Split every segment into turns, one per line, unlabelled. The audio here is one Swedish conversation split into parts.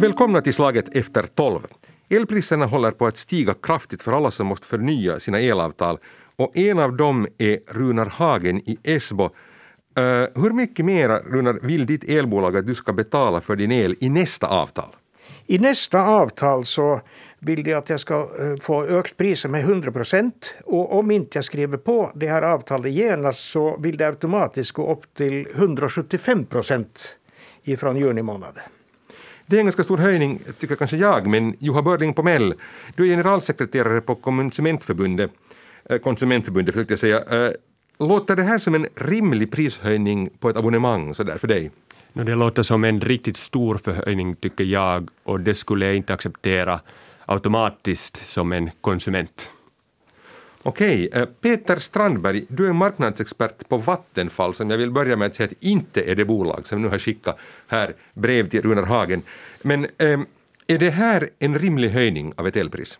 Välkomna till slaget efter tolv. Elpriserna håller på att stiga kraftigt för alla som måste förnya sina elavtal och en av dem är Runar Hagen i Esbo. Uh, hur mycket mer, Runar, vill ditt elbolag att du ska betala för din el i nästa avtal?
I nästa avtal så vill de att jag ska eh, få ökt priset med 100 procent. Och om inte jag skriver på det här avtalet genast så vill det automatiskt gå upp till 175 procent ifrån juni månad.
Det är en ganska stor höjning, tycker kanske jag, men Juha Börling på Mell, du är generalsekreterare på Konsumentförbundet, eh, Konsumentförbundet försökte jag säga. Eh, låter det här som en rimlig prishöjning på ett abonnemang så där för dig?
No, det låter som en riktigt stor förhöjning tycker jag och det skulle jag inte acceptera automatiskt som en konsument.
Okej, eh, Peter Strandberg, du är marknadsexpert på Vattenfall som jag vill börja med att säga att inte är det bolag som nu har skickat här brev till Runar Hagen. Men ähm, är det här en rimlig höjning av ett elpris?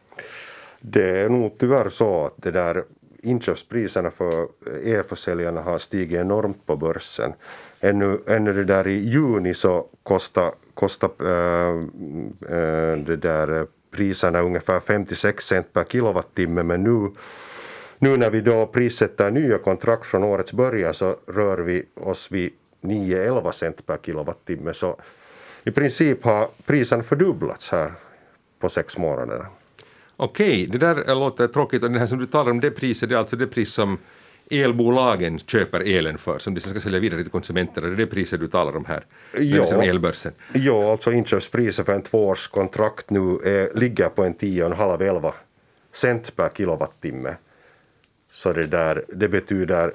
Det är nog tyvärr så att det där inköpspriserna för elförsäljarna har stigit enormt på börsen. Ännu, ännu det där i juni så kostade, kosta, äh, äh, det där äh, priserna ungefär 56 cent per kilowattimme. Men nu nu när vi då prissätter nya kontrakt från årets början så rör vi oss vid 9-11 cent per kilowattimme. Så i princip har priserna fördubblats här på sex månader.
Okej, det där låter tråkigt. Och det här som du talar om det priset det är alltså det pris som elbolagen köper elen för som de ska sälja vidare till konsumenterna. Det är det priset du talar om här, ja, som elbörsen.
Ja, alltså inköpspriset för en tvåårskontrakt nu är, ligger på en 10,5-11 cent per kilowattimme. Så det, där, det betyder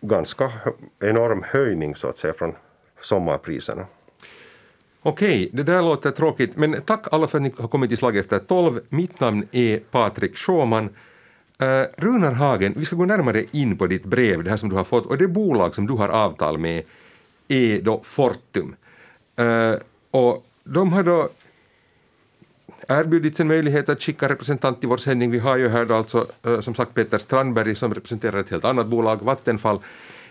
ganska enorm höjning så att säga från sommarpriserna.
Okej, det där låter tråkigt, men tack alla för att ni har kommit till Slag efter tolv. Mitt namn är Patrik Schåman. Uh, Runar Hagen, vi ska gå närmare in på ditt brev, det här som du har fått, och det bolag som du har avtal med är då Fortum. Uh, och de har då erbjudits en möjlighet att skicka representant till vår sändning. Vi har ju här då alltså eh, som sagt Peter Strandberg som representerar ett helt annat bolag, Vattenfall.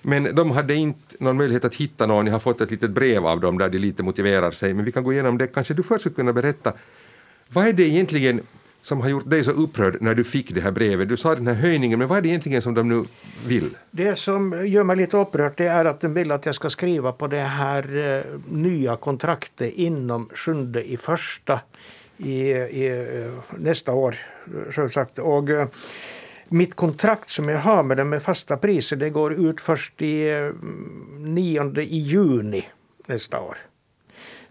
Men de hade inte någon möjlighet att hitta någon. Jag har fått ett litet brev av dem där de lite motiverar sig. Men vi kan gå igenom det. Kanske du först skulle kunna berätta. Vad är det egentligen som har gjort dig så upprörd när du fick det här brevet? Du sa den här höjningen, men vad är det egentligen som de nu vill?
Det som gör mig lite upprörd det är att de vill att jag ska skriva på det här eh, nya kontraktet inom sjunde i första i, i eh, nästa år, självsagt. Och, eh, mitt kontrakt som jag har med dem med fasta priser det går ut först i eh, 9 i juni nästa år.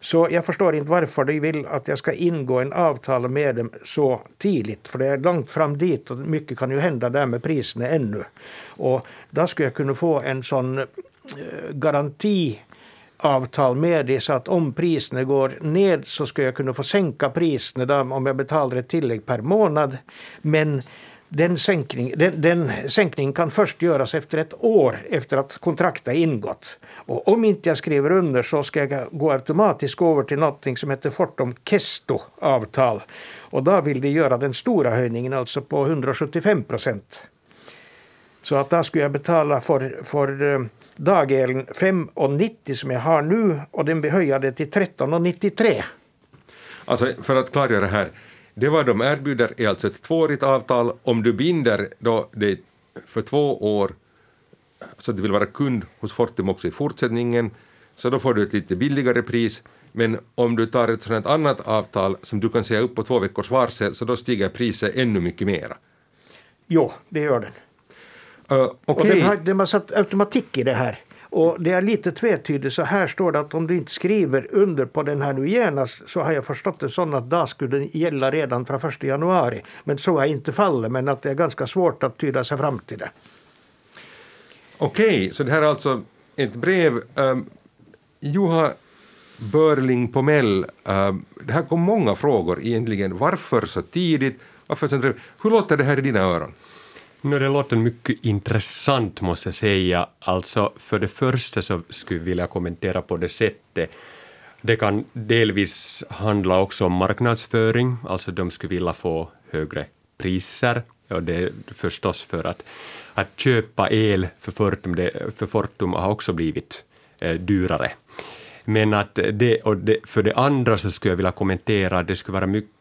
Så jag förstår inte varför de vill att jag ska ingå en avtal med dem så tidigt. För det är långt fram dit och mycket kan ju hända där med priserna ännu. Och då skulle jag kunna få en sån eh, garantiavtal garanti avtal med det så att om priserna går ned så ska jag kunna få sänka priserna om jag betalar ett tillägg per månad. Men den, sänkning, den, den sänkningen kan först göras efter ett år efter att kontraktet är ingått. Och om inte jag skriver under så ska jag gå automatiskt över till något som heter Fortum Kesto-avtal. Och då vill de göra den stora höjningen, alltså på 175 procent. Så att då skulle jag betala för, för eh, dagelen 5,90 som jag har nu och den behöjade till 13,93.
Alltså för att klargöra det här, det vad de erbjuder är alltså ett tvåårigt avtal. Om du binder då det för två år så att du vill vara kund hos Fortum också i fortsättningen så då får du ett lite billigare pris. Men om du tar ett sådant annat avtal som du kan säga upp på två veckors varsel så då stiger priset ännu mycket mera.
Jo, det gör den.
Uh, okay.
Och den har, den har satt automatik i det här. Och det är lite tvetydigt. Så här står det att om du inte skriver under på den här nu genast så har jag förstått det så att det skulle gälla redan från 1 januari. Men så är inte fallet, men att det är ganska svårt att tyda sig fram till det.
Okej, okay, så det här är alltså ett brev. Um, Juha Börling på Mell, um, ehm, det här kom många frågor egentligen. Varför så tidigt? Varför så Hur låter det här i dina öron?
No, det låter mycket intressant måste jag säga. Alltså, för det första så skulle jag vilja kommentera på det sättet. Det kan delvis handla också om marknadsföring, alltså de skulle vilja få högre priser och det är förstås för att, att köpa el för Fortum, det, för Fortum har också blivit eh, dyrare. Men att det, och det, för det andra så skulle jag vilja kommentera att det skulle vara mycket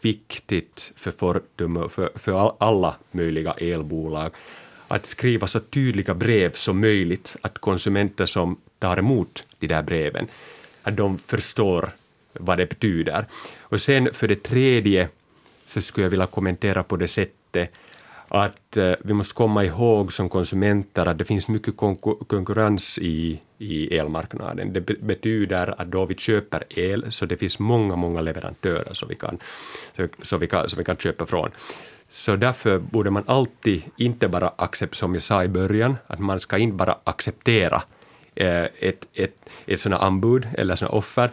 viktigt för Fortum och för, för alla möjliga elbolag att skriva så tydliga brev som möjligt, att konsumenter som tar emot de där breven, att de förstår vad det betyder. Och sen för det tredje så skulle jag vilja kommentera på det sättet att eh, vi måste komma ihåg som konsumenter att det finns mycket konkurrens i, i elmarknaden. Det betyder att då vi köper el så det finns många, många leverantörer som vi kan, så, vi kan, som vi kan köpa från. Så därför borde man alltid inte bara acceptera, som jag sa i början, att man ska inte bara acceptera eh, ett, ett, ett sådant anbud eller sådant offer,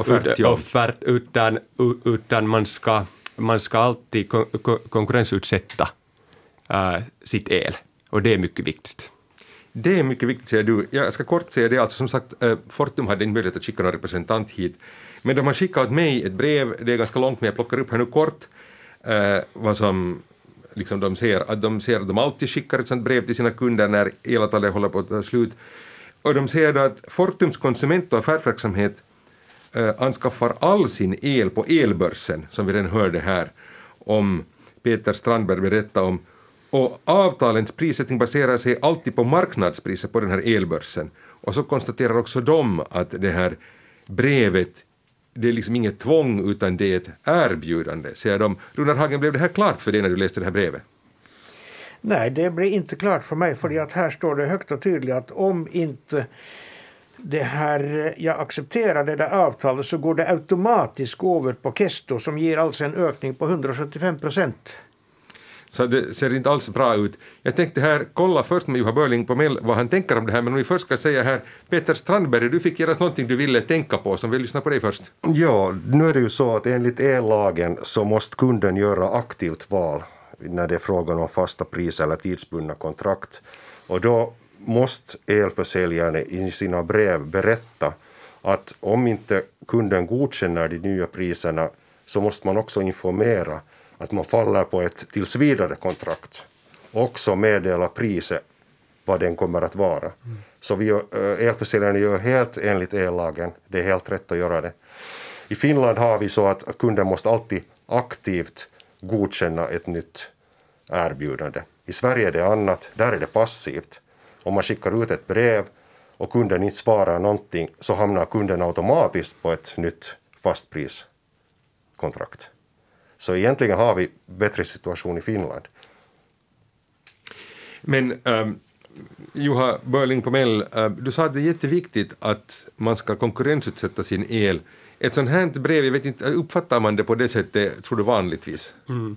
offert, offert, utan, utan man ska, man ska alltid kon konkurrensutsätta äh, sitt el. Och det är mycket viktigt.
Det är mycket viktigt, säger du. Jag ska kort säga det, alltså som sagt, äh, Fortum hade inte möjlighet att skicka någon representant hit, men de har skickat åt mig ett brev, det är ganska långt, men jag plockar upp här nu kort, äh, vad som liksom de ser, att de ser att de alltid skickar ett sånt brev till sina kunder när elavtalet håller på att ta slut. Och de säger då att Fortums konsument och affärsverksamhet Eh, anskaffar all sin el på elbörsen, som vi redan hörde här om Peter Strandberg berätta om. Och avtalens prissättning baserar sig alltid på marknadspriset på den här elbörsen. Och så konstaterar också de att det här brevet det är liksom inget tvång utan det är ett erbjudande, säger de. Runar Hagen, blev det här klart för dig när du läste det här brevet?
Nej, det blev inte klart för mig för att här står det högt och tydligt att om inte det här, jag accepterar det där avtalet så går det automatiskt över på Kesto som ger alltså en ökning på 175 procent.
Så det ser inte alls bra ut. Jag tänkte här kolla först med Juha Börling på mail vad han tänker om det här, men om vi först ska säga här, Peter Strandberg, du fick göra någonting du ville tänka på, som vill lyssna på dig först.
Ja, nu är det ju så att enligt ellagen så måste kunden göra aktivt val när det är frågan om fasta priser eller tidsbundna kontrakt. Och då måste elförsäljaren i sina brev berätta att om inte kunden godkänner de nya priserna så måste man också informera att man faller på ett tills vidare kontrakt också meddela priset vad den kommer att vara. Mm. Så vi, elförsäljarna elförsäljaren gör helt enligt ellagen, det är helt rätt att göra det. I Finland har vi så att, att kunden måste alltid aktivt godkänna ett nytt erbjudande. I Sverige är det annat, där är det passivt. Om man skickar ut ett brev och kunden inte svarar någonting så hamnar kunden automatiskt på ett nytt fastpriskontrakt. Så egentligen har vi bättre situation i Finland.
Men um, Juha Börling på Mell, uh, du sa att det är jätteviktigt att man ska konkurrensutsätta sin el. Ett sånt här brev, jag vet inte, uppfattar man det på det sättet, tror du vanligtvis? Mm.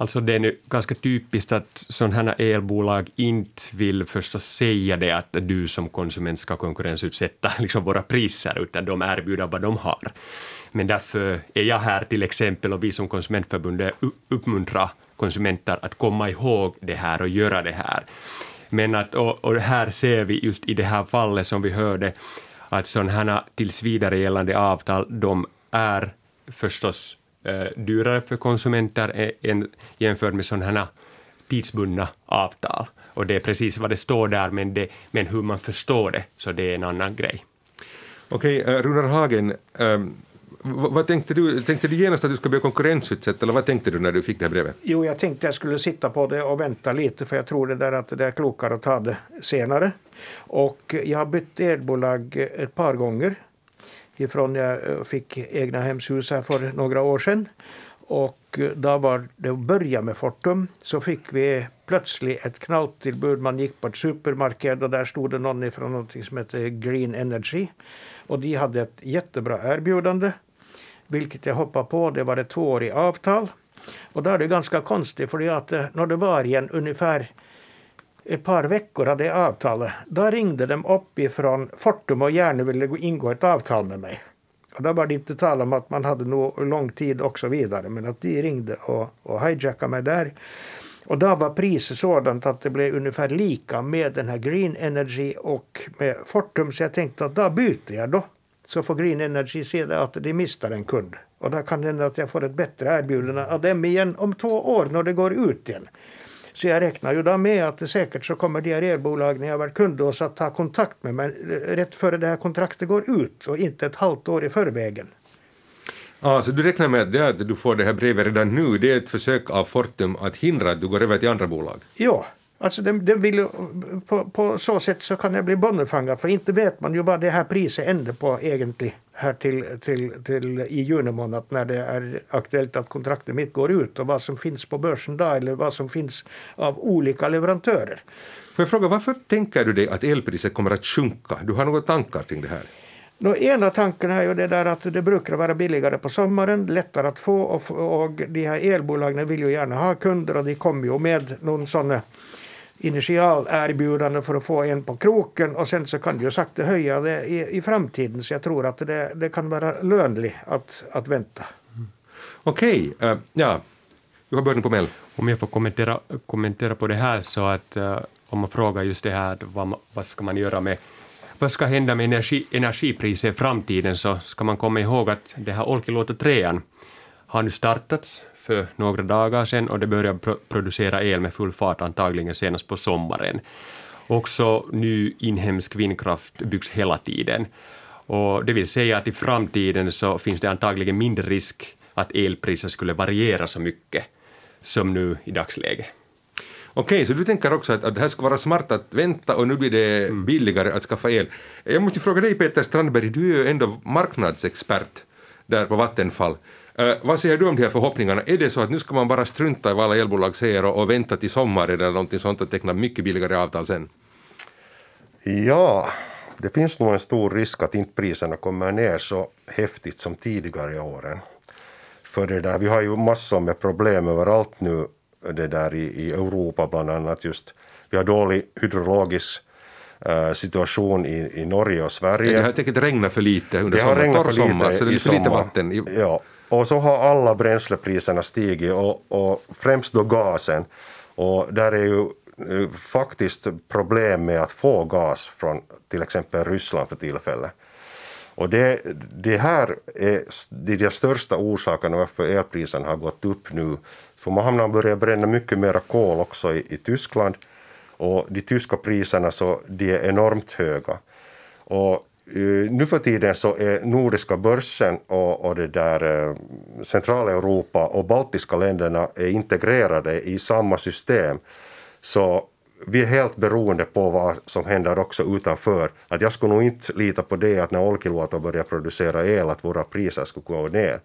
Alltså det är nu ganska typiskt att sådana här elbolag inte vill förstås säga det att du som konsument ska konkurrensutsätta liksom våra priser, utan de erbjuder vad de har. Men därför är jag här till exempel och vi som konsumentförbundet uppmuntrar konsumenter att komma ihåg det här och göra det här. Men att, och, och här ser vi just i det här fallet som vi hörde att sådana här tills vidare gällande avtal, de är förstås dyrare för konsumenter än jämfört med sådana här tidsbundna avtal. Och det är precis vad det står där, men, det, men hur man förstår det, så det är en annan grej.
Okej, okay, uh, Runar Hagen, um, vad tänkte du? Tänkte du genast att du skulle bli konkurrensutsatt eller vad tänkte du när du fick det här brevet?
Jo, jag tänkte jag skulle sitta på det och vänta lite för jag tror det där att det är klokare att ta det senare. Och jag har bytt elbolag ett par gånger ifrån jag eh, fick egna hemshus här för några år sedan. Och eh, då var det att börja med Fortum så fick vi plötsligt ett knalltillbud. Man gick på ett supermarked och där stod det någon ifrån något som heter Green Energy. Och de hade ett jättebra erbjudande vilket jag hoppade på. Det var ett tvåårigt avtal. Och då är det ganska konstigt för att eh, när det var igen ungefär ett par veckor av det avtalet, då ringde de upp ifrån Fortum och gärna ville ingå ett avtal med mig. Och då var det inte tal om att man hade nog lång tid och så vidare, men att de ringde och, och hijackade mig där. Och då var priset sådant att det blev ungefär lika med den här Green Energy och med Fortum, så jag tänkte att då byter jag då. så får Green Energy se det att de mister en kund. Och då kan det hända att jag får ett bättre erbjudande av dem igen om två år när det går ut igen. Så jag räknar ju då med att det säkert så kommer de här elbolagen jag varit kund hos att ta kontakt med mig rätt före det här kontraktet går ut och inte ett halvt år i förvägen.
Ah, så du räknar med att, det att du får det här brevet redan nu, det är ett försök av Fortum att hindra att du går över till andra bolag?
Ja, alltså det, det vill, på, på så sätt så kan jag bli bonnefångad för inte vet man ju vad det här priset ändrar på egentligen här till, till, till i juni månad när det är aktuellt att kontraktet mitt går ut och vad som finns på börsen då eller vad som finns av olika leverantörer.
Får jag fråga, varför tänker du dig att elpriset kommer att sjunka? Du har några tankar kring det här?
Nå, ena tanken är ju det där att det brukar vara billigare på sommaren, lättare att få och, och de här elbolagen vill ju gärna ha kunder och de kommer ju med någon sån initialerbjudande för att få en på kroken och sen så kan du ju sakta höja det i, i framtiden så jag tror att det, det kan vara lönligt att, att vänta.
Mm. Okej, okay, uh, ja, du har början på Mel.
Om jag får kommentera, kommentera på det här så att uh, om man frågar just det här vad, vad ska man göra med vad ska hända med energi, energipriser i framtiden så ska man komma ihåg att det här Olkiluoto 3 har nu startats för några dagar sedan och det börjar pro producera el med full fart antagligen senast på sommaren. Också ny inhemsk vindkraft byggs hela tiden. Och det vill säga att i framtiden så finns det antagligen mindre risk att elpriset skulle variera så mycket som nu i dagsläget.
Okej, så du tänker också att, att det här ska vara smart att vänta och nu blir det mm. billigare att skaffa el. Jag måste fråga dig Peter Strandberg, du är ju ändå marknadsexpert där på Vattenfall. Uh, vad säger du om de här förhoppningarna? Är det så att nu ska man bara strunta i vad alla elbolag säger och, och vänta till sommar eller någonting sånt och teckna mycket billigare avtal sen?
Ja, det finns nog en stor risk att inte priserna kommer ner så häftigt som tidigare i åren. För det där, vi har ju massor med problem överallt nu det där i, i Europa bland annat just. Vi har dålig hydrologisk uh, situation i, i Norge och Sverige.
Det har säkert regnat för lite under sommaren, torr sommar, så det är för lite vatten. I...
Ja, och så har alla bränslepriserna stigit och, och främst då gasen. Och där är ju eh, faktiskt problem med att få gas från till exempel Ryssland för tillfället. Och det, det här är de största orsakerna varför elpriserna har gått upp nu för man har börjat bränna mycket mer kol också i, i Tyskland och de tyska priserna så de är enormt höga. Och Eh, uh, nu för tiden så är nordiska börsen och, och det där uh, Centraleuropa och baltiska länderna är integrerade i samma system. Så vi är helt beroende på vad som händer också utanför. Att jag skulle nog inte lita på det att när Olkiluoto börjar producera el att våra priser skulle gå ner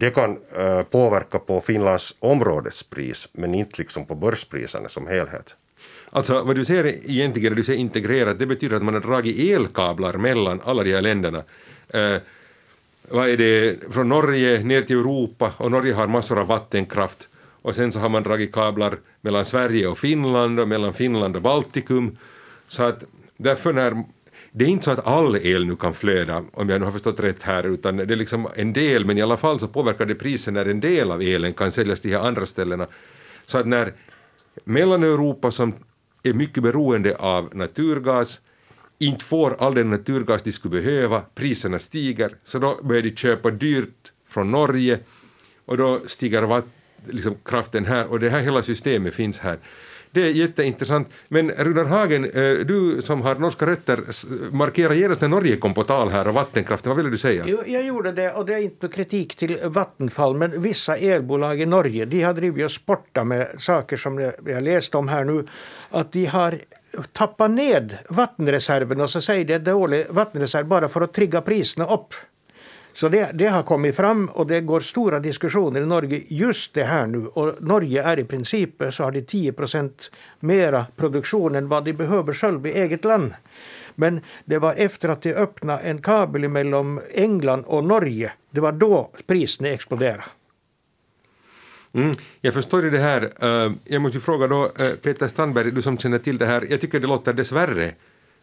det kan uh, påverka på Finlands områdets pris men inte liksom på börspriserna som helhet.
Alltså vad du säger egentligen, du säger integrerat, det betyder att man har dragit elkablar mellan alla de här länderna. Eh, vad är det, från Norge ner till Europa och Norge har massor av vattenkraft och sen så har man dragit kablar mellan Sverige och Finland och mellan Finland och Baltikum. Så att därför när det är inte så att all el nu kan flöda, om jag nu har förstått rätt här, utan det är liksom en del, men i alla fall så påverkar det priset när en del av elen kan säljas till de här andra ställena. Så att när Mellaneuropa som är mycket beroende av naturgas. Inte får all den naturgas de skulle behöva, priserna stiger, så då börjar de köpa dyrt från Norge. Och då stiger liksom kraften här. Och det här hela systemet finns här. Det är jätteintressant. Men Runar Hagen, eh, du som har norska rötter, markera genast när Norge kom på tal här och vattenkraften. Vad ville du säga?
Jo, jag gjorde det och det är inte kritik till Vattenfall men vissa elbolag i Norge de har drivit och sportat med saker som jag läste om här nu. Att de har tappat ned vattenreserven och så säger det dålig vattenreserv bara för att trigga priserna upp. Så det, det, har kommit fram och det går stora diskussioner i Norge just det här nu. Och Norge är i princip så har de 10 mera produktion än vad de behöver själva i eget land. Men det var efter att de öppnade en kabel mellan England och Norge, det var då priserna exploderade.
Mm, jag förstår ju det här. Eh, jag måste fråga då, eh, Peter Strandberg, du som känner till det här, jag tycker det låter dessvärre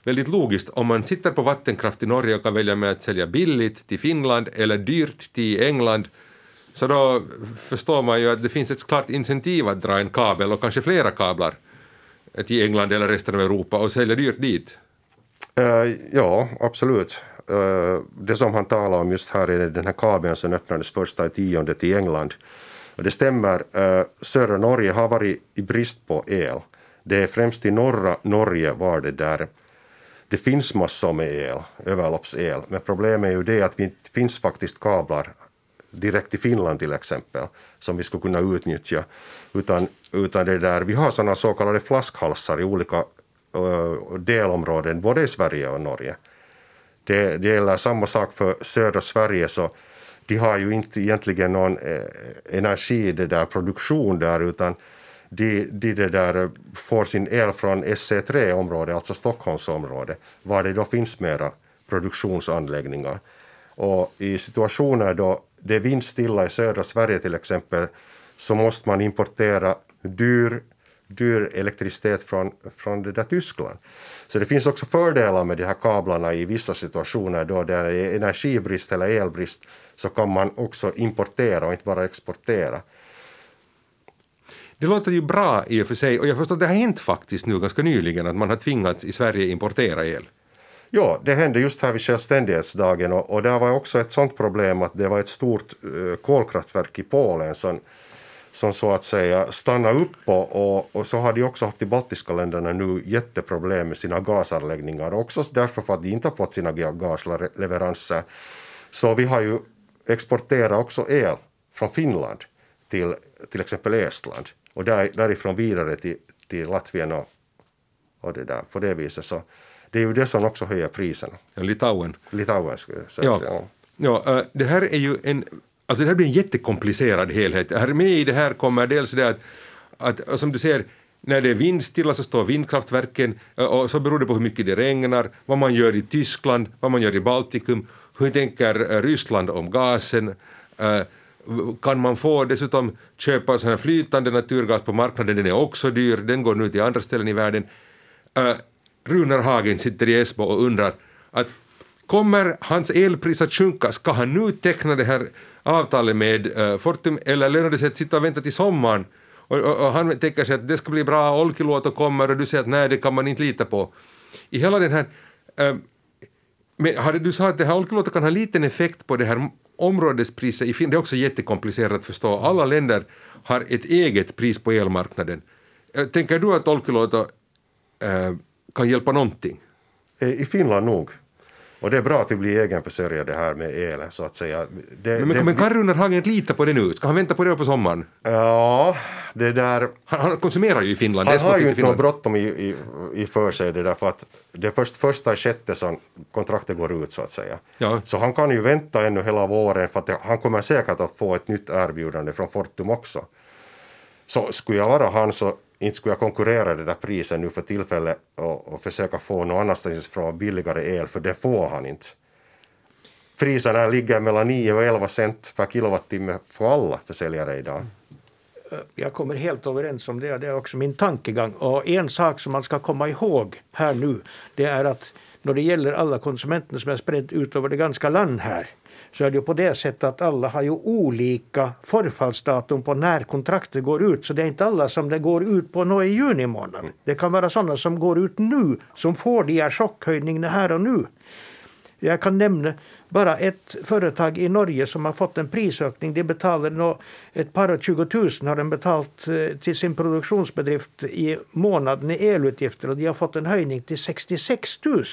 väldigt logiskt om man sitter på vattenkraft i Norge och kan välja med att sälja billigt till Finland eller dyrt till England så då förstår man ju att det finns ett klart incentiv att dra en kabel och kanske flera kablar till England eller resten av Europa och sälja dyrt dit.
Uh, ja, absolut. Uh, det som han talar om just här är den här kabeln som öppnades första i tionde till England. Och det stämmer, uh, södra Norge har varit i brist på el. Det är främst i norra Norge var det där det finns massor med el, överloppsel, men problemet är ju det att det finns faktiskt kablar direkt till Finland till exempel, som vi skulle kunna utnyttja. Utan, utan det där, vi har sådana så kallade flaskhalsar i olika uh, delområden, både i Sverige och Norge. Det, det gäller samma sak för södra Sverige, så de har ju inte egentligen någon eh, energi, det där, produktion där, utan de, de det där eh, får sin el från SC3-området, alltså Stockholmsområdet, var det då finns mera produktionsanläggningar. Och i situationer då det är vindstilla i södra Sverige till exempel, så måste man importera dyr, dyr elektricitet från, från det där Tyskland. Så det finns också fördelar med de här kablarna i vissa situationer då det är energibrist eller elbrist så kan man också importera och inte bara exportera.
Det låter ju bra i och för sig och jag förstår att det har hänt faktiskt nu ganska nyligen att man har tvingats i Sverige importera el.
Ja, det hände just här vid självständighetsdagen och, och där var också ett sådant problem att det var ett stort uh, kolkraftverk i Polen som, som så att säga stannade upp och, och, och så har de också haft de baltiska länderna nu jätteproblem med sina gasanläggningar också därför för att de inte har fått sina gasleveranser. Så vi har ju exporterat också el från Finland till till exempel Estland och där, därifrån vidare till, till Latvien och, och det där på det viset så det är ju det som också höjer priserna.
Ja, Litauen.
Litauen skulle jag säga.
Ja. Ja. ja, det här är ju en, alltså det här blir en jättekomplicerad helhet. Här med i det här kommer dels det att, att som du ser, när det är vindstilla så står vindkraftverken och så beror det på hur mycket det regnar, vad man gör i Tyskland, vad man gör i Baltikum, hur tänker Ryssland om gasen, kan man få dessutom köpa sån här flytande naturgas på marknaden, den är också dyr, den går nu till andra ställen i världen. Äh, Runar Hagen sitter i Esbo och undrar att kommer hans elpris att sjunka? Ska han nu teckna det här avtalet med uh, Fortum eller lönar det sig att sitta och vänta till sommaren? Och, och, och, han tänker sig att det ska bli bra, Olkiluoto kommer och du säger att nej, det kan man inte lita på. I hela den här... Uh, men hade du sa att det här Olkiluoto kan ha liten effekt på det här områdespriset i Finland. Det är också jättekomplicerat att förstå. Alla länder har ett eget pris på elmarknaden. Eh, tänker du att Olkiluoto äh, eh, kan hjälpa någonting?
Eh, I Finland nog. Och det är bra att vi blir egenförsörjade här med el, så att säga.
Det, men, det, men kan Runar Hagen lita på det nu? Ska han vänta på det på sommaren?
Ja, det där...
Han, han konsumerar ju i Finland.
Han har ju inte något bråttom i, i, i för sig, det där, för att det är först första sjätte som kontraktet går ut, så att säga. Ja. Så han kan ju vänta ännu hela våren, för att det, han kommer säkert att få ett nytt erbjudande från Fortum också. Så skulle jag vara han så inte skulle jag konkurrera det där priset nu för tillfället och, och försöka få någon annanstans från billigare el, för det får han inte. Priserna ligger mellan 9 och 11 cent per kilowattimme för alla försäljare idag.
Eh, jag kommer helt överens om det, det är också min tankegång. Och en sak som man ska komma ihåg här nu, det är att när det gäller alla konsumenter som är spridda ut över det ganska land här, så är det ju på det sättet att alla har ju olika förfallsdatum på när kontraktet går ut. Så det är inte alla som det går ut på nu i juni månad. Det kan vara sådana som går ut nu, som får de här chockhöjningarna här och nu. Jag kan nämna bara ett företag i Norge som har fått en prisökning. De betalar ett par och tjugo tusen har de betalt eh, till sin produktionsbedrift i månaden i elutgifter och de har fått en höjning till 66 000.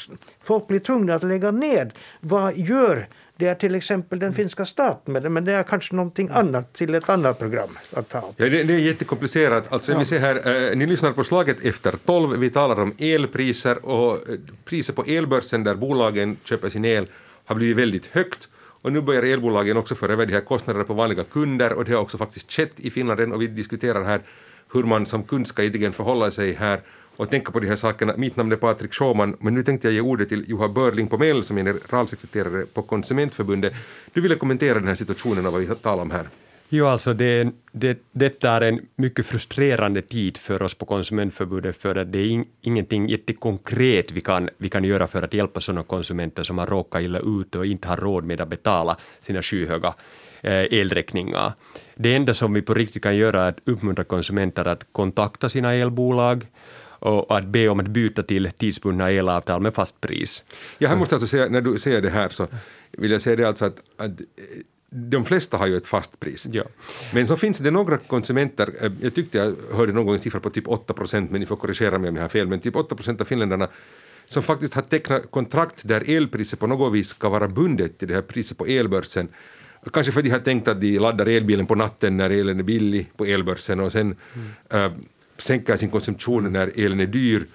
Folk blir tvungna att lägga ned. Vad gör det är till exempel den finska staten med det, men det är kanske någonting annat till ett annat program att ta upp.
Ja, det, det är jättekomplicerat. Alltså, ja. vi ser här, eh, ni lyssnar på Slaget efter tolv. Vi talar om elpriser och eh, priser på elbörsen där bolagen köper sin el har blivit väldigt högt. Och nu börjar elbolagen också föra över de här kostnaderna på vanliga kunder och det har också faktiskt skett i Finland och vi diskuterar här hur man som kund ska egentligen förhålla sig här och tänka på de här sakerna. Mitt namn är Patrik Schauman, men nu tänkte jag ge ordet till Juha Börling på Mell som är generalsekreterare på Konsumentförbundet. Du ville kommentera den här situationen och vad vi talar om här.
Jo, alltså det, det, detta är en mycket frustrerande tid för oss på Konsumentförbundet, för att det är in, ingenting jättekonkret vi kan, vi kan göra för att hjälpa sådana konsumenter som har råkat illa ut och inte har råd med att betala sina skyhöga eh, elräkningar. Det enda som vi på riktigt kan göra är att uppmuntra konsumenter att kontakta sina elbolag och att be om att byta till tidsbundna elavtal med fast pris.
Ja, här måste jag alltså säga, när du säger det här så vill jag säga det alltså att, att de flesta har ju ett fast pris.
Ja.
Men så finns det några konsumenter, eh, jag tyckte jag hörde någon gång en siffra på typ 8 procent, men ni får korrigera mig om jag har fel, men typ 8 procent av finländarna som faktiskt har tecknat kontrakt där elpriset på något vis ska vara bundet till det här priset på elbörsen. Kanske för att de har tänkt att de laddar elbilen på natten när elen är billig på elbörsen och sen mm. äh, sänker sin konsumtion när elen är dyr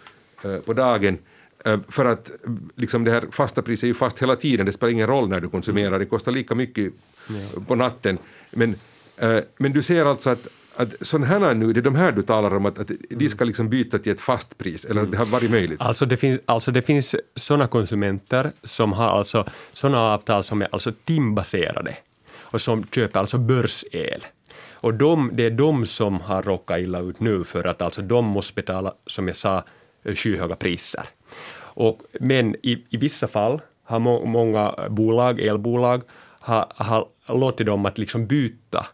äh, på dagen. Äh, för att liksom det här fasta priset är ju fast hela tiden, det spelar ingen roll när du konsumerar, det kostar lika mycket ja. på natten. Men, men du ser alltså att att sån här nu, det är de här du talar om, att, att de ska liksom byta till ett fast pris, eller att det har varit möjligt?
Alltså det finns, alltså det finns såna konsumenter som har alltså såna avtal som är alltså timbaserade och som köper alltså börsel. Och de, det är de som har råkat illa ut nu för att alltså de måste betala, som jag sa, eh, skyhöga priser. Och, men i, i vissa fall har må, många bolag, elbolag, har, har låtit dem att liksom byta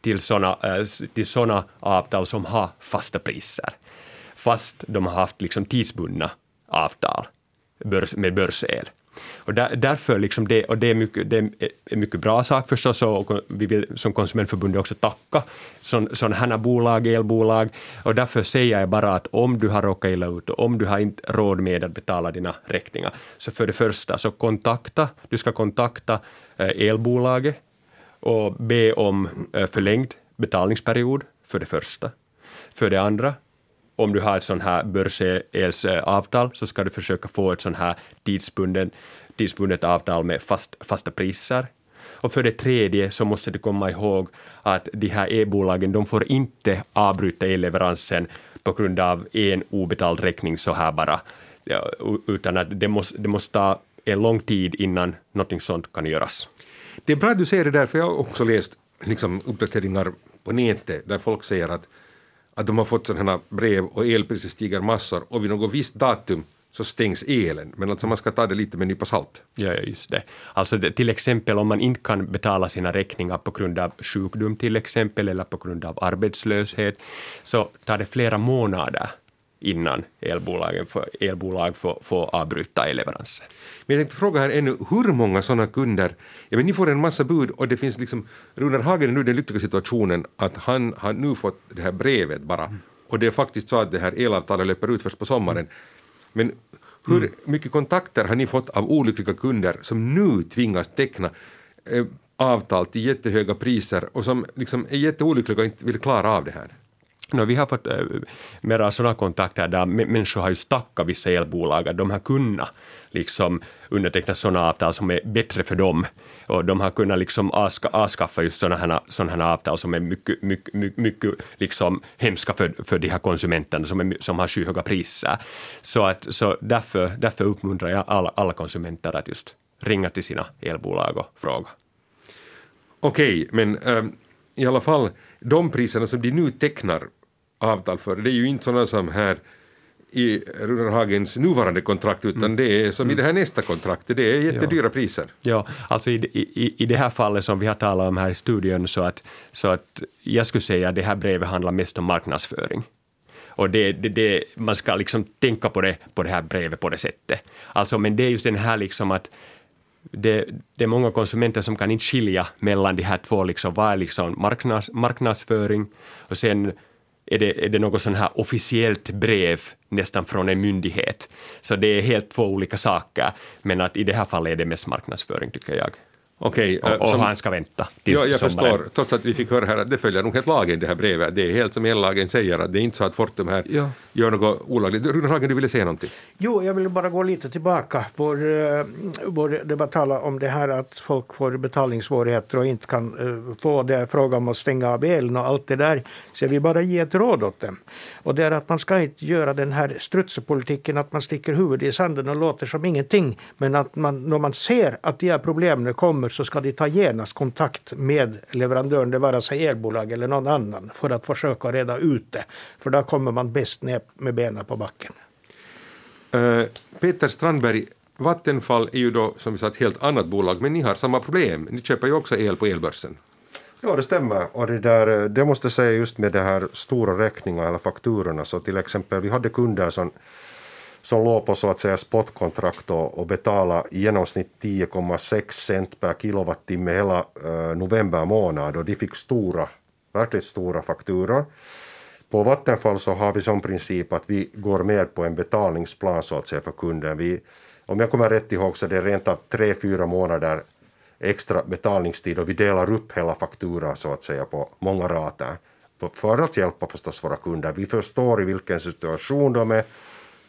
till sådana eh, till såna avtal som har fasta priser, fast de har haft liksom tidsbundna avtal med börsel. Och där, därför liksom det, och det är, mycket, det är mycket bra sak förstås, och vi vill som konsumentförbundet också tacka sådana här bolag, elbolag, och därför säger jag bara att om du har råkat illa ut och om du har inte råd med att betala dina räkningar, så för det första så kontakta, du ska kontakta eh, elbolaget och be om eh, förlängd betalningsperiod, för det första. För det andra, om du har ett sånt här börselsavtal så ska du försöka få ett sånt här tidsbunden, tidsbundet avtal med fast, fasta priser. Och för det tredje så måste du komma ihåg att de här e-bolagen de får inte avbryta elleveransen på grund av en obetald räkning så här bara, utan att det måste, det måste ta en lång tid innan något sånt kan göras.
Det är bra att du säger det där, för jag har också läst liksom, uppdateringar på nätet där folk säger att, att de har fått sådana brev och elpriset stiger massor och vid något visst datum så stängs elen. Men alltså man ska ta det lite med en nypa salt.
Ja, just det. Alltså det, till exempel om man inte kan betala sina räkningar på grund av sjukdom till exempel eller på grund av arbetslöshet så tar det flera månader innan elbolagen får, elbolag får, får avbryta elleveranser.
Men jag tänkte fråga här ännu, hur många sådana kunder, ja, men ni får en massa bud och det finns liksom, Runar Hagen är nu i den lyckliga situationen att han har nu fått det här brevet bara mm. och det är faktiskt så att det här elavtalet löper ut först på sommaren. Men hur mm. mycket kontakter har ni fått av olyckliga kunder som nu tvingas teckna eh, avtal till jättehöga priser och som liksom är jätteolyckliga och inte vill klara av det här?
No, vi har fått äh, mera sådana kontakter där människor har ju stackat vissa elbolag att de har kunnat liksom underteckna sådana avtal som är bättre för dem. Och de har kunnat liksom avskaffa just sådana här, sådana här avtal som är mycket, mycket, mycket, mycket liksom hemska för, för de här konsumenterna som, är, som har skyhöga priser. Så, att, så därför, därför uppmuntrar jag alla, alla konsumenter att just ringa till sina elbolag och fråga.
Okej, okay, men ähm, i alla fall de priserna som de nu tecknar avtal för, det är ju inte sådana som här i Runar Hagens nuvarande kontrakt utan mm. det är som mm. i det här nästa kontraktet, det är jättedyra ja. priser.
Ja, alltså i, i, i det här fallet som vi har talat om här i studion så att, så att jag skulle säga att det här brevet handlar mest om marknadsföring. Och det, det, det, man ska liksom tänka på det, på det här brevet på det sättet. Alltså, men det är just den här liksom att det, det, är många konsumenter som kan inte skilja mellan de här två, liksom, vad är liksom marknads, marknadsföring och sen är det, är det något sån här officiellt brev nästan från en myndighet. Så det är helt två olika saker, men att i det här fallet är det mest marknadsföring tycker jag.
Okej,
och, och som, han ska vänta
tills ja, jag sommaren. förstår, trots att vi fick höra här att det följer nog helt lagen det här brevet. Det är helt som ellagen säger, att det är inte så att Fortum här ja. gör något olagligt. Rune Hagen, du ville säga någonting?
Jo, jag vill bara gå lite tillbaka. Vår, uh, vår, det var tala om det här att folk får betalningssvårigheter och inte kan uh, få det. Fråga om att stänga av elen och allt det där. Så jag vill bara ge ett råd åt dem. Och det är att man ska inte göra den här strutsepolitiken att man sticker huvudet i sanden och låter som ingenting. Men att man, när man ser att de här problemen kommer så ska de ta genast kontakt med leverantören, det vara sig elbolag eller någon annan, för att försöka reda ut det. För då kommer man bäst ner med benen på backen.
Uh, Peter Strandberg, Vattenfall är ju då som vi sa ett helt annat bolag, men ni har samma problem. Ni köper ju också el på elbörsen.
Ja, det stämmer. Och det, där, det måste jag säga just med de här stora räkningarna eller fakturorna. Så till exempel, vi hade kunder som, som låg på så att säga spotkontrakt och, betala betalade i genomsnitt 10,6 cent per kilowattimme hela eh, november månad och de fick stora, verkligt stora fakturor. På Vattenfall så har vi som princip att vi går med på en betalningsplan så att säga för kunden. Vi, om jag kommer rätt ihåg så är det rent av tre, fyra månader extra betalningstid och vi delar upp hela fakturan så att säga på många rater för att hjälpa förstås våra kunder. Vi förstår i vilken situation de är.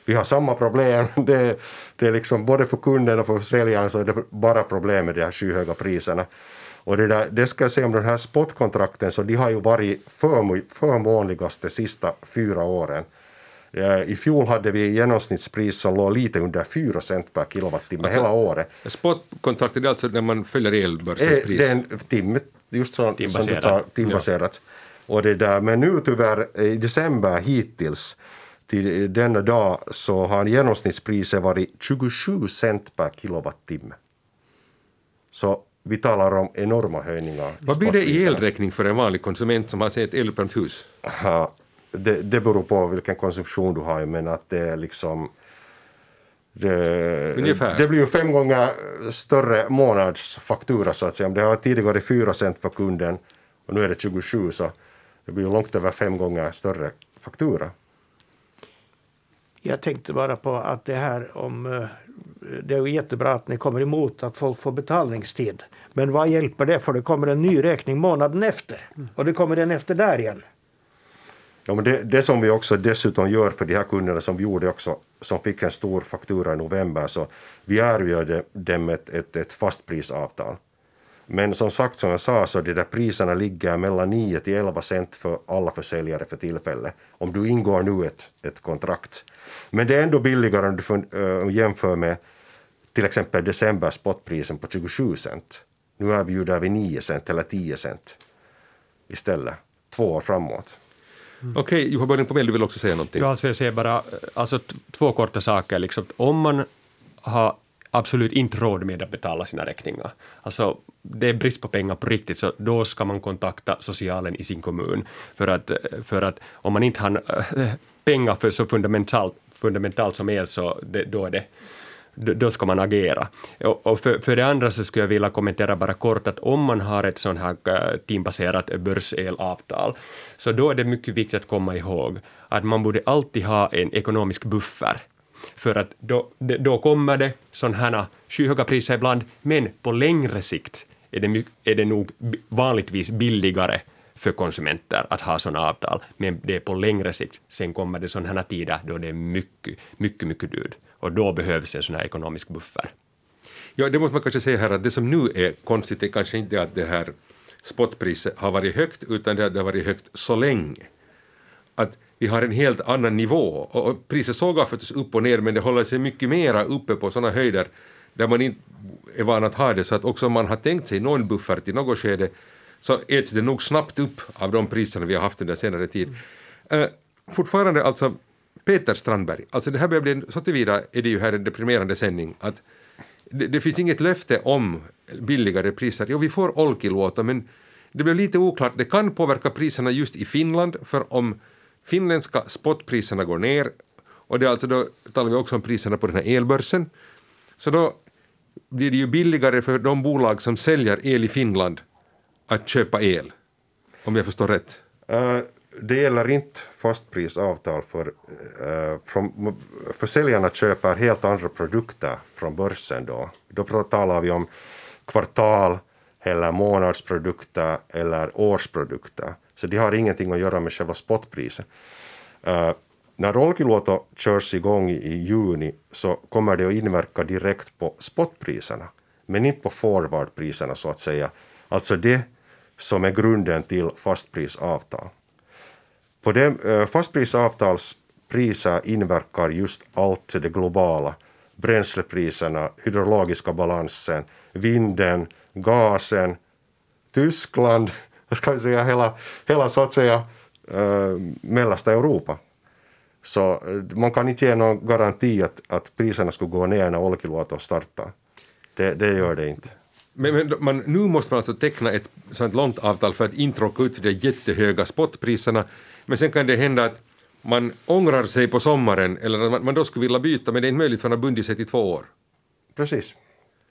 Vi har samma problem. Det, det är liksom både för kunden och för säljaren så är det bara problem med de här skyhöga priserna. Och det, där, det ska jag säga om den här spotkontrakten så de har ju varit förmånligast de sista fyra åren. Eh, I fjol hade vi genomsnittspris som låg lite under 4 cent per kilowattimme alltså, hela året.
Spotkontraktet är alltså när man följer elbörsens
eh, pris? Det är en timme, just så, som du tar, timbaserat. Ja. Och det där, men nu tyvärr i december hittills till denna dag så har genomsnittspriset varit 27 cent per kilowattimme. Så vi talar om enorma höjningar.
Vad blir det i elräkning för en vanlig konsument som har ett eluppvärmt hus?
Aha det, det beror på vilken konsumtion du har, men att det är liksom det, det, blir ju fem gånger större månadsfaktura så att säga. Det har tidigare 4 cent för kunden och nu är det 27 så det blir ju långt över fem gånger större faktura.
Jag tänkte bara på att det här om eh, det är jättebra att ni kommer emot att folk får betalningstid. Men vad hjälper det för det kommer en ny räkning månaden efter och det kommer en efter där igen.
Ja, men det, det som vi också dessutom gör för de här kunderna som vi gjorde också, som fick en stor faktura i november, så vi erbjöd dem ett, ett, ett fastprisavtal. Men som sagt, som jag sa, så de där priserna ligger mellan 9 till 11 cent för alla försäljare för tillfället, om du ingår nu ett, ett kontrakt. Men det är ändå billigare om du för, äh, jämför med till exempel december spotprisen på 27 cent. Nu erbjuder vi 9 cent eller 10 cent istället, två år framåt.
Mm. Okej, okay, Juha Borgen du vill också säga någonting?
Ja, alltså jag säger bara alltså, två korta saker. Liksom, om man har absolut inte råd med att betala sina räkningar. Alltså, det är brist på pengar på riktigt, så då ska man kontakta socialen i sin kommun. För att, för att om man inte har eh, pengar för så fundamentalt, fundamentalt som el, så det, då är det då ska man agera. Och för, för det andra så skulle jag vilja kommentera bara kort att om man har ett sånt här eh, teambaserat börselavtal, så då är det mycket viktigt att komma ihåg att man borde alltid ha en ekonomisk buffer för att då, då kommer det sådana här skyhöga priser ibland, men på längre sikt är det, är det nog vanligtvis billigare för konsumenter att ha sådana avtal, men det är på längre sikt. Sen kommer det sådana här tider då det är mycket, mycket, mycket dyrt och då behövs en sån här ekonomisk buffer.
Ja, det måste man kanske säga här att det som nu är konstigt är kanske inte att det här spotpriset har varit högt, utan det har varit högt så länge. Att vi har en helt annan nivå. Och priset sågar förstås upp och ner, men det håller sig mycket mera uppe på sådana höjder där man inte är van att ha det, så att också om man har tänkt sig någon buffert i något skede så äts det nog snabbt upp av de priserna vi har haft under senare tid. Uh, fortfarande alltså Peter Strandberg, alltså det här börjar bli, så tillvida är det ju här en deprimerande sändning att det, det finns inget löfte om billigare priser. Jo, vi får Olkiluoto, men det blir lite oklart. Det kan påverka priserna just i Finland, för om finländska spotpriserna går ner, och det är alltså då talar vi också om priserna på den här elbörsen, så då blir det ju billigare för de bolag som säljer el i Finland att köpa el, om jag förstår rätt.
Uh, det gäller inte fastprisavtal för uh, från, försäljarna köper helt andra produkter från börsen då. Då talar vi om kvartal eller månadsprodukter eller årsprodukter. Så det har ingenting att göra med själva spotpriset. Uh, när Olkiluoto körs igång i juni så kommer det att inverka direkt på spotpriserna, men inte på forwardpriserna så att säga. Alltså det som är grunden till fastprisavtal. På dem, eh, fastprisavtalspriser inverkar just allt det globala, bränslepriserna, hydrologiska balansen, vinden, gasen, Tyskland, ska vi säga hela, hela så att säga äh, mellersta Europa. Så man kan inte ge någon garanti att, att priserna skulle gå ner när Olkiluoto startar. Det, det gör det inte.
Men, men man, nu måste man alltså teckna ett sånt långt avtal för att inte råka ut för de jättehöga spotpriserna. Men sen kan det hända att man ångrar sig på sommaren eller att man, man då skulle vilja byta men det är inte möjligt för man har bundit sig till två år.
Precis,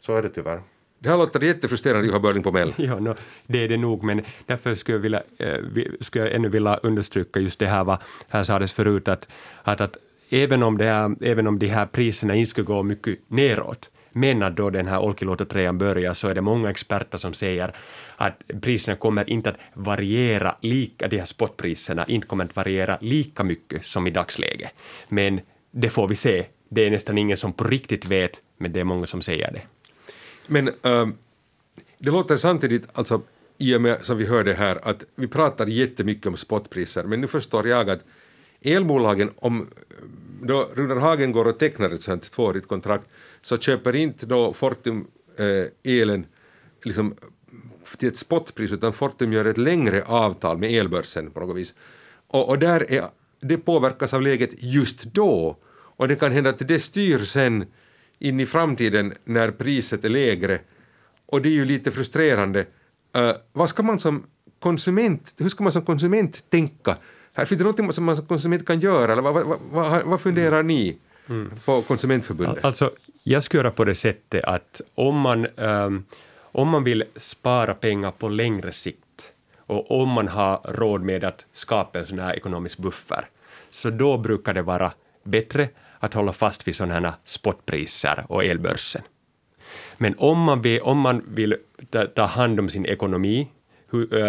så är det tyvärr.
Det här låter jättefrustrerande, Juha Börling på Mell.
Ja, no, det är det nog, men därför skulle jag, vilja, eh, skulle jag ännu vilja understryka just det här vad här sades förut, att, att, att även, om det här, även om de här priserna inte skulle gå mycket neråt, men att då den här Olkiluoto 3 börjar så är det många experter som säger att priserna kommer inte att variera lika, de här spotpriserna inte kommer att variera lika mycket som i dagsläget. Men det får vi se. Det är nästan ingen som på riktigt vet, men det är många som säger det.
Men äh, det låter samtidigt, alltså, i och med som vi hörde här, att vi pratar jättemycket om spotpriser, men nu förstår jag att elbolagen, om då Runar Hagen går och tecknar ett sånt tvåårigt kontrakt, så köper inte då Fortum äh, elen liksom, till ett spotpris, utan Fortum gör ett längre avtal med elbörsen på något vis. Och, och där är, det påverkas av läget just då, och det kan hända att det styr sen in i framtiden när priset är lägre. Och det är ju lite frustrerande. Uh, vad ska man som konsument, hur ska man som konsument tänka? Här finns det något som man som konsument kan göra, eller vad, vad, vad, vad funderar ni på Konsumentförbundet?
Alltså, jag skulle göra på det sättet att om man, um, om man vill spara pengar på längre sikt och om man har råd med att skapa en sån här ekonomisk buffer, så då brukar det vara bättre att hålla fast vid sådana här spotpriser och elbörsen. Men om man vill, om man vill ta, ta hand om sin ekonomi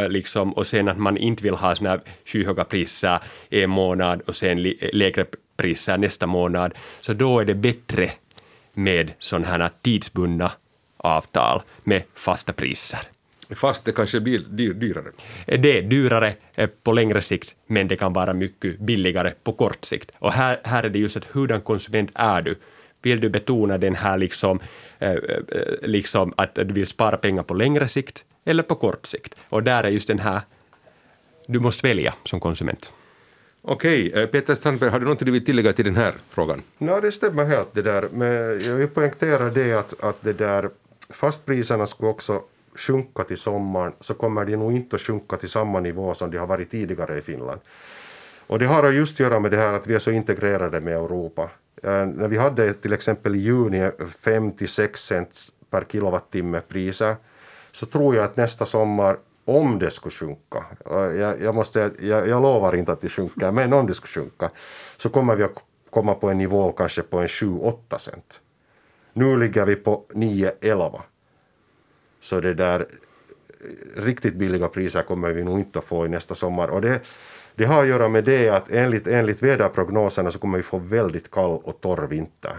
liksom, och sen att man inte vill ha såna här skyhöga priser en månad och sen lägre priser nästa månad, så då är det bättre med sådana här tidsbundna avtal med fasta priser.
Fast det kanske blir dyr, dyrare.
Det är dyrare eh, på längre sikt, men det kan vara mycket billigare på kort sikt. Och här, här är det just att hurdan konsument är du? Vill du betona den här liksom, eh, eh, liksom att du vill spara pengar på längre sikt eller på kort sikt? Och där är just den här, du måste välja som konsument.
Okej, Peter Strandberg, har du något du vill tillägga till den här frågan?
Ja, det stämmer helt det där. Men jag vill poängtera det att, att det där fastpriserna skulle också sjunka till sommaren så kommer de nog inte att sjunka till samma nivå som de har varit tidigare i Finland. Och det har att just göra med det här att vi är så integrerade med Europa. Eh, när vi hade till exempel i juni 56 cent per kilowattimme priser så tror jag att nästa sommar om det skulle sjunka, och jag, jag, måste, jag, jag lovar inte att det sjunker, men om det skulle sjunka så kommer vi att komma på en nivå kanske på en 7-8 cent. Nu ligger vi på 9-11. Så det där eh, riktigt billiga priser kommer vi nog inte att få i nästa sommar. Och det, det har att göra med det att enligt, enligt väderprognoserna så kommer vi få väldigt kall och torr vinter.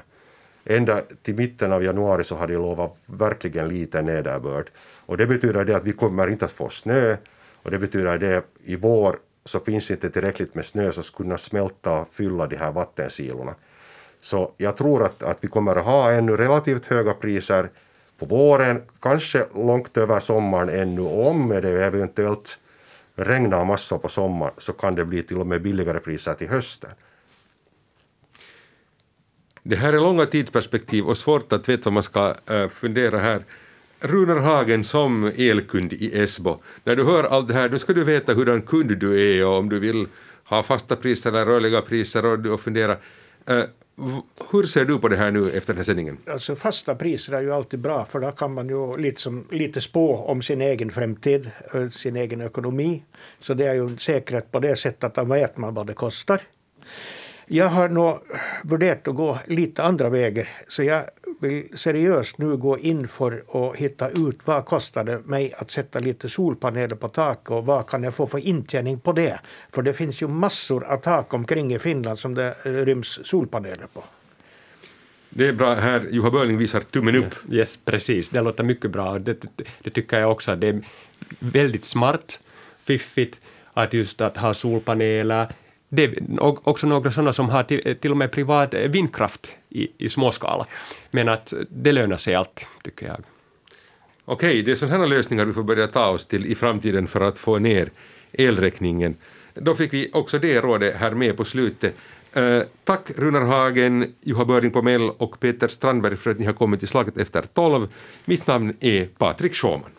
Ända till mitten av januari så har de lovat verkligen lite nederbörd. Och det betyder det att vi kommer inte att få snö och det betyder det att i vår så finns inte tillräckligt med snö som ska kunna smälta och fylla de här vattensilorna. Så jag tror att, att vi kommer att ha ännu relativt höga priser på våren, kanske långt över sommaren ännu. Och om det eventuellt regnar massor på sommaren så kan det bli till och med billigare priser till hösten.
Det här är långa tidsperspektiv och svårt att veta vad man ska eh, fundera här. Runar Hagen som elkund i Esbo, när du hör allt det här, då ska du veta hurdan kund du är och om du vill ha fasta priser eller rörliga priser och, och fundera. Eh, hur ser du på det här nu efter den här sändningen?
Alltså fasta priser är ju alltid bra för då kan man ju liksom lite spå om sin egen framtid, eh, sin egen ekonomi. Så det är ju en säkerhet på det sättet att då vet man vad det kostar. Jag har nog värderat att gå lite andra vägar så jag vill seriöst nu gå in för att hitta ut vad kostar det mig att sätta lite solpaneler på taket och vad kan jag få för intjäning på det. För det finns ju massor av tak omkring i Finland som det eh, ryms solpaneler på.
Det är bra här, Juha Börling visar tummen upp.
Yes, precis. Det låter mycket bra. Det, det tycker jag också. Det är väldigt smart, fiffigt att just att ha solpaneler. Det är också några sådana som har till, till och med privat vindkraft i, i småskala. Men att det lönar sig alltid, tycker jag.
Okej, det är sådana här lösningar vi får börja ta oss till i framtiden för att få ner elräkningen. Då fick vi också det rådet här med på slutet. Eh, tack Runar Hagen, Juha Böring på Mell och Peter Strandberg för att ni har kommit till Slaget efter tolv. Mitt namn är Patrik Schåman.